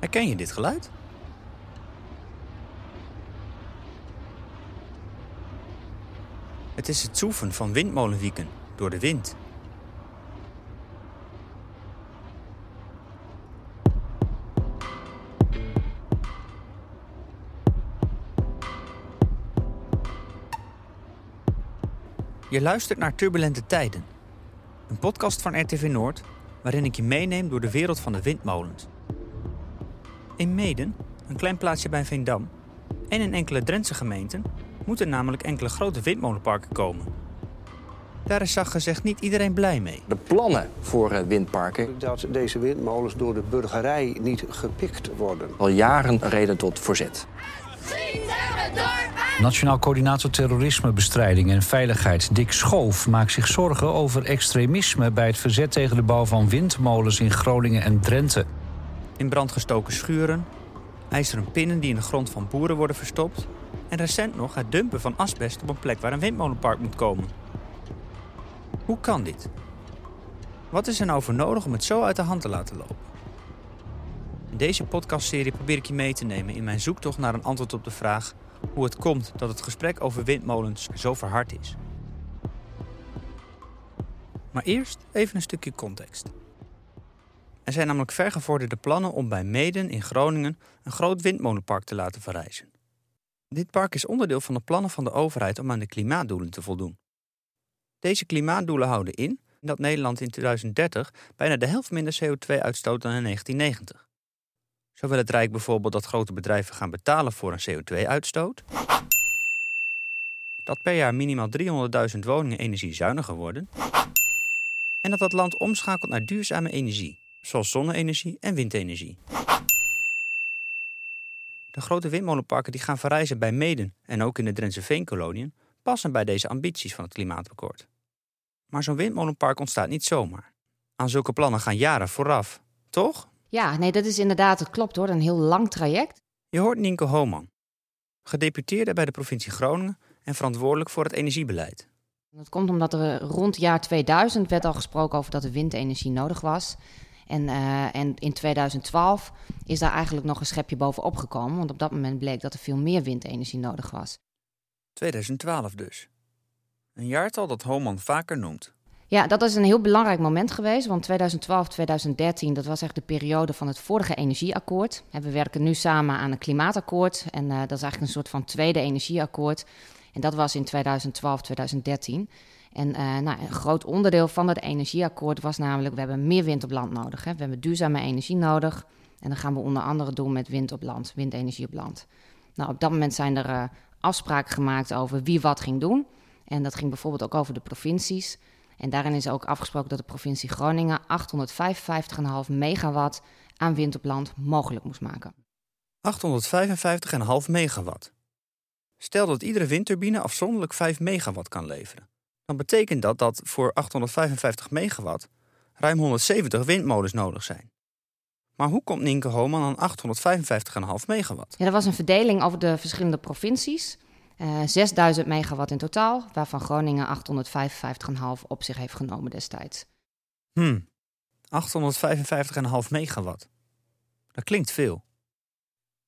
Herken je dit geluid? Het is het zoeven van windmolenwieken door de wind. Je luistert naar Turbulente Tijden, een podcast van RTV Noord waarin ik je meeneem door de wereld van de windmolens. In Meden, een klein plaatsje bij Veendam, en in enkele Drentse gemeenten moeten namelijk enkele grote windmolenparken komen. Daar is zacht gezegd niet iedereen blij mee. De plannen voor eh, windparken Dat deze windmolens door de burgerij niet gepikt worden. al jaren een reden tot verzet. Nationaal Coördinator Terrorismebestrijding en Veiligheid Dick Schoof maakt zich zorgen over extremisme bij het verzet tegen de bouw van windmolens in Groningen en Drenthe. In brand gestoken schuren, ijzeren pinnen die in de grond van boeren worden verstopt en recent nog het dumpen van asbest op een plek waar een windmolenpark moet komen. Hoe kan dit? Wat is er nou voor nodig om het zo uit de hand te laten lopen? In deze podcastserie probeer ik je mee te nemen in mijn zoektocht naar een antwoord op de vraag hoe het komt dat het gesprek over windmolens zo verhard is. Maar eerst even een stukje context. Er zijn namelijk vergevorderde plannen om bij Meden in Groningen een groot windmolenpark te laten verrijzen. Dit park is onderdeel van de plannen van de overheid om aan de klimaatdoelen te voldoen. Deze klimaatdoelen houden in dat Nederland in 2030 bijna de helft minder CO2 uitstoot dan in 1990. Zo wil het Rijk bijvoorbeeld dat grote bedrijven gaan betalen voor een CO2-uitstoot. Dat per jaar minimaal 300.000 woningen energiezuiniger worden. En dat het land omschakelt naar duurzame energie, zoals zonne-energie en windenergie. De grote windmolenparken die gaan verrijzen bij Meden en ook in de Drentse Veenkoloniën passen bij deze ambities van het klimaatakkoord. Maar zo'n windmolenpark ontstaat niet zomaar. Aan zulke plannen gaan jaren vooraf, toch? Ja, nee, dat is inderdaad, het klopt hoor, een heel lang traject. Je hoort Nienke Homan, gedeputeerde bij de provincie Groningen en verantwoordelijk voor het energiebeleid. Dat komt omdat er rond jaar 2000 werd al gesproken over dat er windenergie nodig was. En, eh, en in 2012 is daar eigenlijk nog een schepje bovenop gekomen, want op dat moment bleek dat er veel meer windenergie nodig was. 2012 dus. Een jaartal dat Homan vaker noemt. Ja, dat is een heel belangrijk moment geweest, want 2012, 2013, dat was echt de periode van het vorige energieakkoord. En we werken nu samen aan een klimaatakkoord en eh, dat is eigenlijk een soort van tweede energieakkoord. En dat was in 2012, 2013. En eh, nou, een groot onderdeel van het energieakkoord was namelijk, we hebben meer wind op land nodig. Hè. We hebben duurzame energie nodig. En dat gaan we onder andere doen met wind op land, windenergie op land. Nou, op dat moment zijn er uh, afspraken gemaakt over wie wat ging doen. En dat ging bijvoorbeeld ook over de provincies. En daarin is ook afgesproken dat de provincie Groningen 855,5 megawatt aan wind op land mogelijk moest maken. 855,5 megawatt. Stel dat iedere windturbine afzonderlijk 5 megawatt kan leveren. Dan betekent dat dat voor 855 megawatt ruim 170 windmolens nodig zijn. Maar hoe komt Nienke Homan aan 855,5 megawatt? Ja, er was een verdeling over de verschillende provincies. Uh, 6000 megawatt in totaal, waarvan Groningen 855,5 op zich heeft genomen destijds. Hmm, 855,5 megawatt. Dat klinkt veel.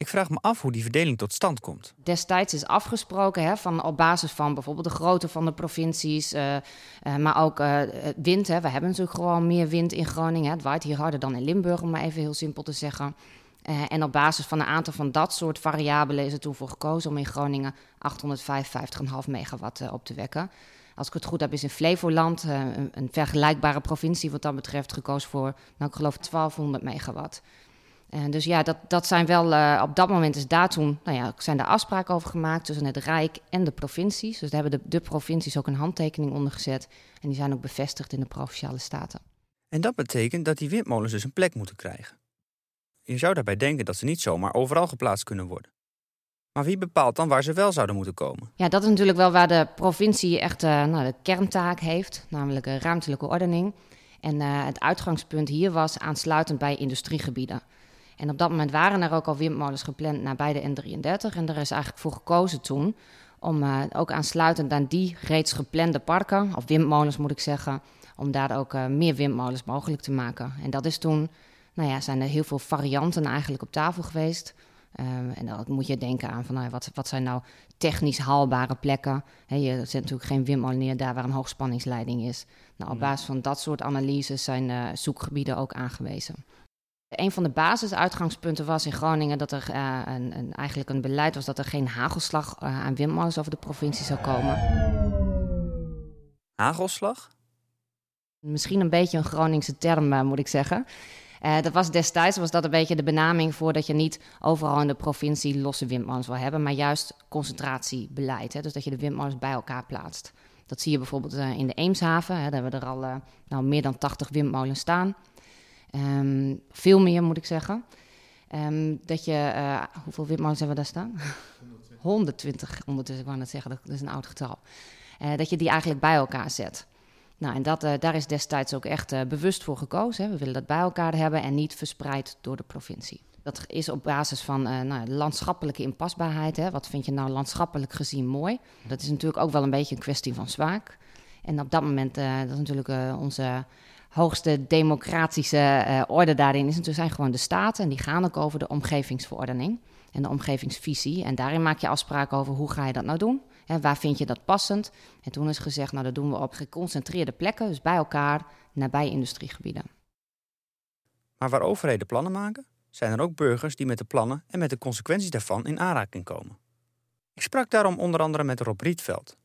Ik vraag me af hoe die verdeling tot stand komt. Destijds is afgesproken hè, van, op basis van bijvoorbeeld de grootte van de provincies, uh, uh, maar ook uh, wind. Hè. We hebben natuurlijk gewoon meer wind in Groningen. Het waait hier harder dan in Limburg, om maar even heel simpel te zeggen. En op basis van een aantal van dat soort variabelen is er toen voor gekozen om in Groningen 855,5 megawatt op te wekken. Als ik het goed heb, is in Flevoland, een, een, vergelijkbare provincie wat dat betreft, gekozen voor, nou ik geloof 1200 megawatt. En dus ja, dat, dat zijn wel, op dat moment is daar toen, nou ja, zijn daar afspraken over gemaakt tussen het Rijk en de provincies. Dus daar hebben de, de provincies ook een handtekening onder gezet. En die zijn ook bevestigd in de provinciale staten. En dat betekent dat die windmolens dus een plek moeten krijgen. Je zou daarbij denken dat ze niet zomaar overal geplaatst kunnen worden. Maar wie bepaalt dan waar ze wel zouden moeten komen? Ja, dat is natuurlijk wel waar de provincie echt uh, nou, de kerntaak heeft, namelijk een ruimtelijke ordening. En uh, het uitgangspunt hier was aansluitend bij industriegebieden. En op dat moment waren er ook al windmolens gepland nabij de N33. En er is eigenlijk voor gekozen toen om uh, ook aansluitend aan die reeds geplande parken, of windmolens moet ik zeggen, om daar ook meer windmolens mogelijk te maken. En dat is toen nou ja, zijn er heel veel varianten eigenlijk op tafel geweest. Um, en dan moet je denken aan van, nou, wat, wat zijn nou technisch haalbare plekken. je zet natuurlijk geen windmolen neer daar waar een hoogspanningsleiding is. Nou, op basis van dat soort analyses zijn uh, zoekgebieden ook aangewezen. Een van de basisuitgangspunten was in Groningen dat er uh, een, een, eigenlijk een beleid was dat er geen hagelslag uh, aan windmolens over de provincie zou komen. Hagelslag? Misschien een beetje een Groningse term, moet ik zeggen. Dat was destijds was dat een beetje de benaming voor dat je niet overal in de provincie losse windmolens wil hebben, maar juist concentratiebeleid. Hè? Dus dat je de windmolens bij elkaar plaatst. Dat zie je bijvoorbeeld in de Eemshaven. Hè? Daar hebben we er al nou, meer dan 80 windmolens staan. Um, veel meer moet ik zeggen. Um, dat je, hoeveel windmolens hebben we daar staan? 120 ondertussen, ik wou net zeggen, dat is een oud getal. dat je die eigenlijk bij elkaar zet. Nou, en dat, uh, daar is destijds ook echt bewust voor gekozen. Hè. We willen dat bij elkaar hebben en niet verspreid door de provincie. Dat is op basis van uh, nou, landschappelijke inpasbaarheid. Hè. Wat vind je nou landschappelijk gezien mooi? Dat is natuurlijk ook wel een beetje een kwestie van smaak. En op dat moment, dat is natuurlijk onze hoogste democratische orde daarin, is natuurlijk zijn gewoon de staten. En die gaan ook over de omgevingsverordening en de omgevingsvisie. En daarin maak je afspraken over hoe ga je dat nou doen. En waar vind je dat passend? En toen is gezegd, nou dat doen we op geconcentreerde plekken, dus bij elkaar, nabij industriegebieden. Maar waar overheden plannen maken, zijn er ook burgers die met de plannen en met de consequenties daarvan in aanraking komen. Ik sprak daarom onder andere met Rob Rietveld.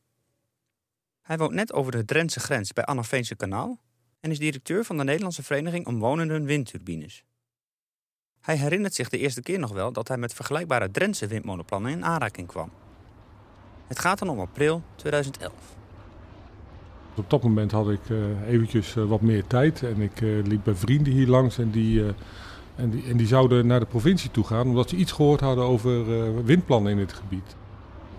Hij woont net over de Drentse grens bij Annaveense Kanaal en is directeur van de Nederlandse Vereniging Omwonenden Windturbines. Hij herinnert zich de eerste keer nog wel dat hij met vergelijkbare Drentse windmolenplannen in aanraking kwam. Het gaat dan om april 2011. Op dat moment had ik uh, eventjes uh, wat meer tijd en ik uh, liep bij vrienden hier langs en die, en, die, en die zouden naar de provincie toe gaan omdat ze iets gehoord hadden over windplannen in het gebied.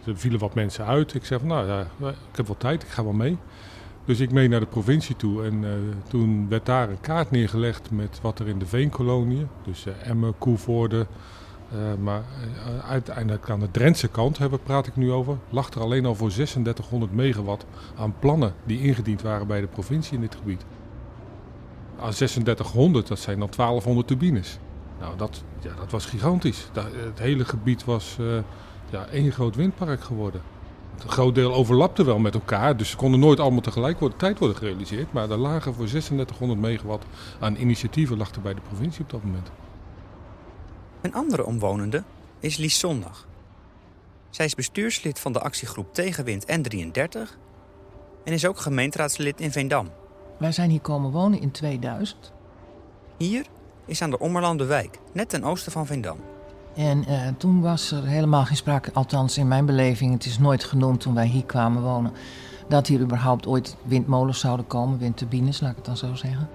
Er vielen wat mensen uit. Ik zei van nou ja, ik heb wel tijd, ik ga wel mee. Dus ik mee naar de provincie toe en toen werd daar een kaart neergelegd met wat er in de veenkoloniën, dus Emmen, Koevoorde, uh, maar uiteindelijk aan de Drentse kant hebben, praat ik nu over, lag er alleen al voor 3600 megawatt aan plannen die ingediend waren bij de provincie in dit gebied. Aan 3600, dat zijn dan 1200 turbines. Nou, dat, ja, dat was gigantisch. Dat, het hele gebied was ja, één groot windpark geworden. Een groot deel overlapte wel met elkaar, dus ze konden nooit allemaal tegelijk worden, tijd worden gerealiseerd. Maar er lagen voor 3600 megawatt aan initiatieven lag er bij de provincie op dat moment. Een andere omwonende is Lies Zondag. Zij is bestuurslid van de actiegroep Tegenwind N33 en is ook gemeenteraadslid in Veendam. Wij zijn hier komen wonen in 2000. Hier is aan de Ommerlandenwijk, net ten oosten van Veendam. En uh, toen was er helemaal geen sprake, althans in mijn beleving, het is nooit genoemd toen wij hier kwamen wonen, dat hier überhaupt ooit windmolens zouden komen, windturbines, laat ik het dan zo zeggen.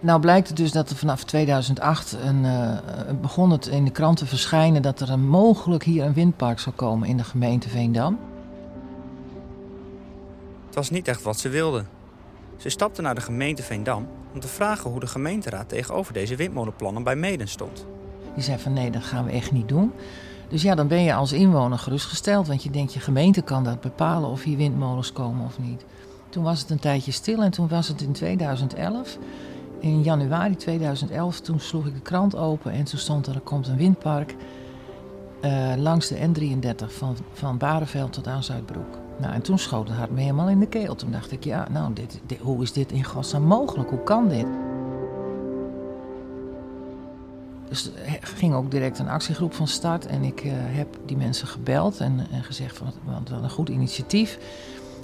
Nou blijkt het dus dat er vanaf 2008 een, uh, begon het in de kranten verschijnen dat er een, mogelijk hier een windpark zou komen in de gemeente Veendam. Het was niet echt wat ze wilden. Ze stapte naar de gemeente Veendam om te vragen hoe de gemeenteraad tegenover deze windmolenplannen bij Meden stond. Die zei van nee, dat gaan we echt niet doen. Dus ja, dan ben je als inwoner gerustgesteld, want je denkt je gemeente kan dat bepalen of hier windmolens komen of niet. Toen was het een tijdje stil en toen was het in 2011 in januari 2011, toen sloeg ik de krant open en toen stond er, er komt een windpark uh, langs de N33 van, van Bareveld tot aan Zuidbroek. Nou, en toen schoot het hart me helemaal in de keel. Toen dacht ik, ja, nou, dit, hoe is dit in godsnaam mogelijk? Hoe kan dit? Dus er ging ook direct een actiegroep van start. En ik uh, heb die mensen gebeld en, en gezegd van, wat, een goed initiatief.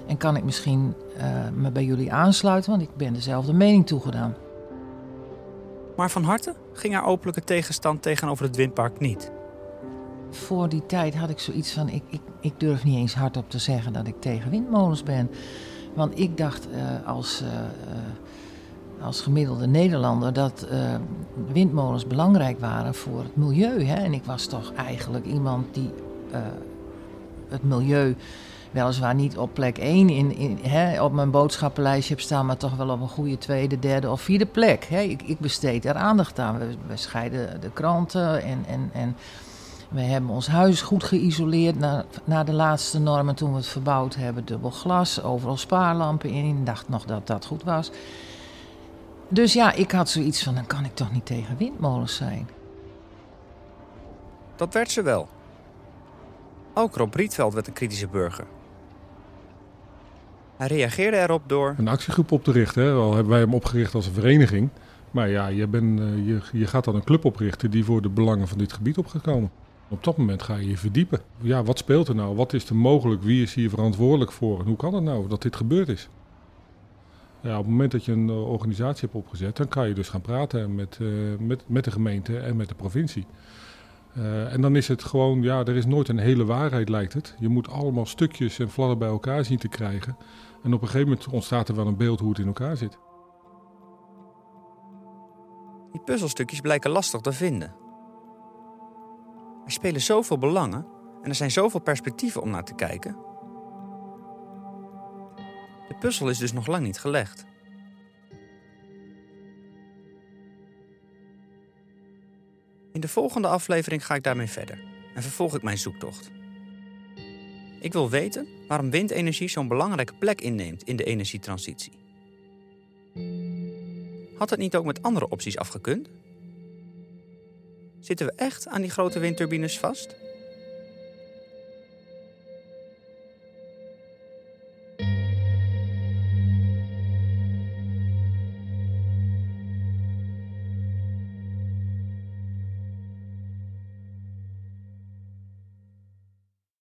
En kan ik misschien uh, me bij jullie aansluiten, want ik ben dezelfde mening toegedaan. Maar van harte ging haar openlijke tegenstand tegenover het windpark niet. Voor die tijd had ik zoiets van: ik, ik, ik durf niet eens hardop te zeggen dat ik tegen windmolens ben. Want ik dacht uh, als, als gemiddelde Nederlander dat uh, windmolens belangrijk waren voor het milieu. Hè? En ik was toch eigenlijk iemand die het milieu weliswaar niet op plek 1 in, in, hè, op mijn boodschappenlijstje heb staan, maar toch wel op een goede tweede, derde of vierde plek. Hè. Ik, ik besteed er aandacht aan. We, we scheiden de kranten en, en, en we hebben ons huis goed geïsoleerd naar, naar de laatste normen toen we het verbouwd hebben. Dubbel glas, overal spaarlampen in. Ik dacht nog dat dat goed was. Dus ja, ik had zoiets van, dan kan ik toch niet tegen windmolens zijn. Dat werd ze wel. Ook Rob Rietveld werd een kritische burger. Hij reageerde erop door Een actiegroep op te richten. Hè. Al hebben wij hem opgericht als een vereniging. Maar ja, je, bent, eh, je, je gaat dan een club oprichten die voor de belangen van dit gebied op gaat komen. Op dat moment ga je je verdiepen. Ja, wat speelt er nou? Wat is er mogelijk? Wie is hier verantwoordelijk voor? En hoe kan het nou dat dit gebeurd is? Ja, op het moment dat je een eh, organisatie hebt opgezet, dan kan je dus gaan praten met, eh, met, met de gemeente en met de provincie. Eh, en dan is het gewoon, ja, er is nooit een hele waarheid lijkt het. Je moet allemaal stukjes en fladder bij elkaar zien te krijgen. En op een gegeven moment ontstaat er wel een beeld hoe het in elkaar zit. Die puzzelstukjes blijken lastig te vinden. Er spelen zoveel belangen en er zijn zoveel perspectieven om naar te kijken. Puzzel is dus nog lang niet gelegd. In de volgende aflevering ga ik daarmee verder en vervolg ik mijn zoektocht. Ik wil weten waarom windenergie zo'n belangrijke plek inneemt in de energietransitie. Had het niet ook met andere opties afgekund? Zitten we echt aan die grote windturbines vast?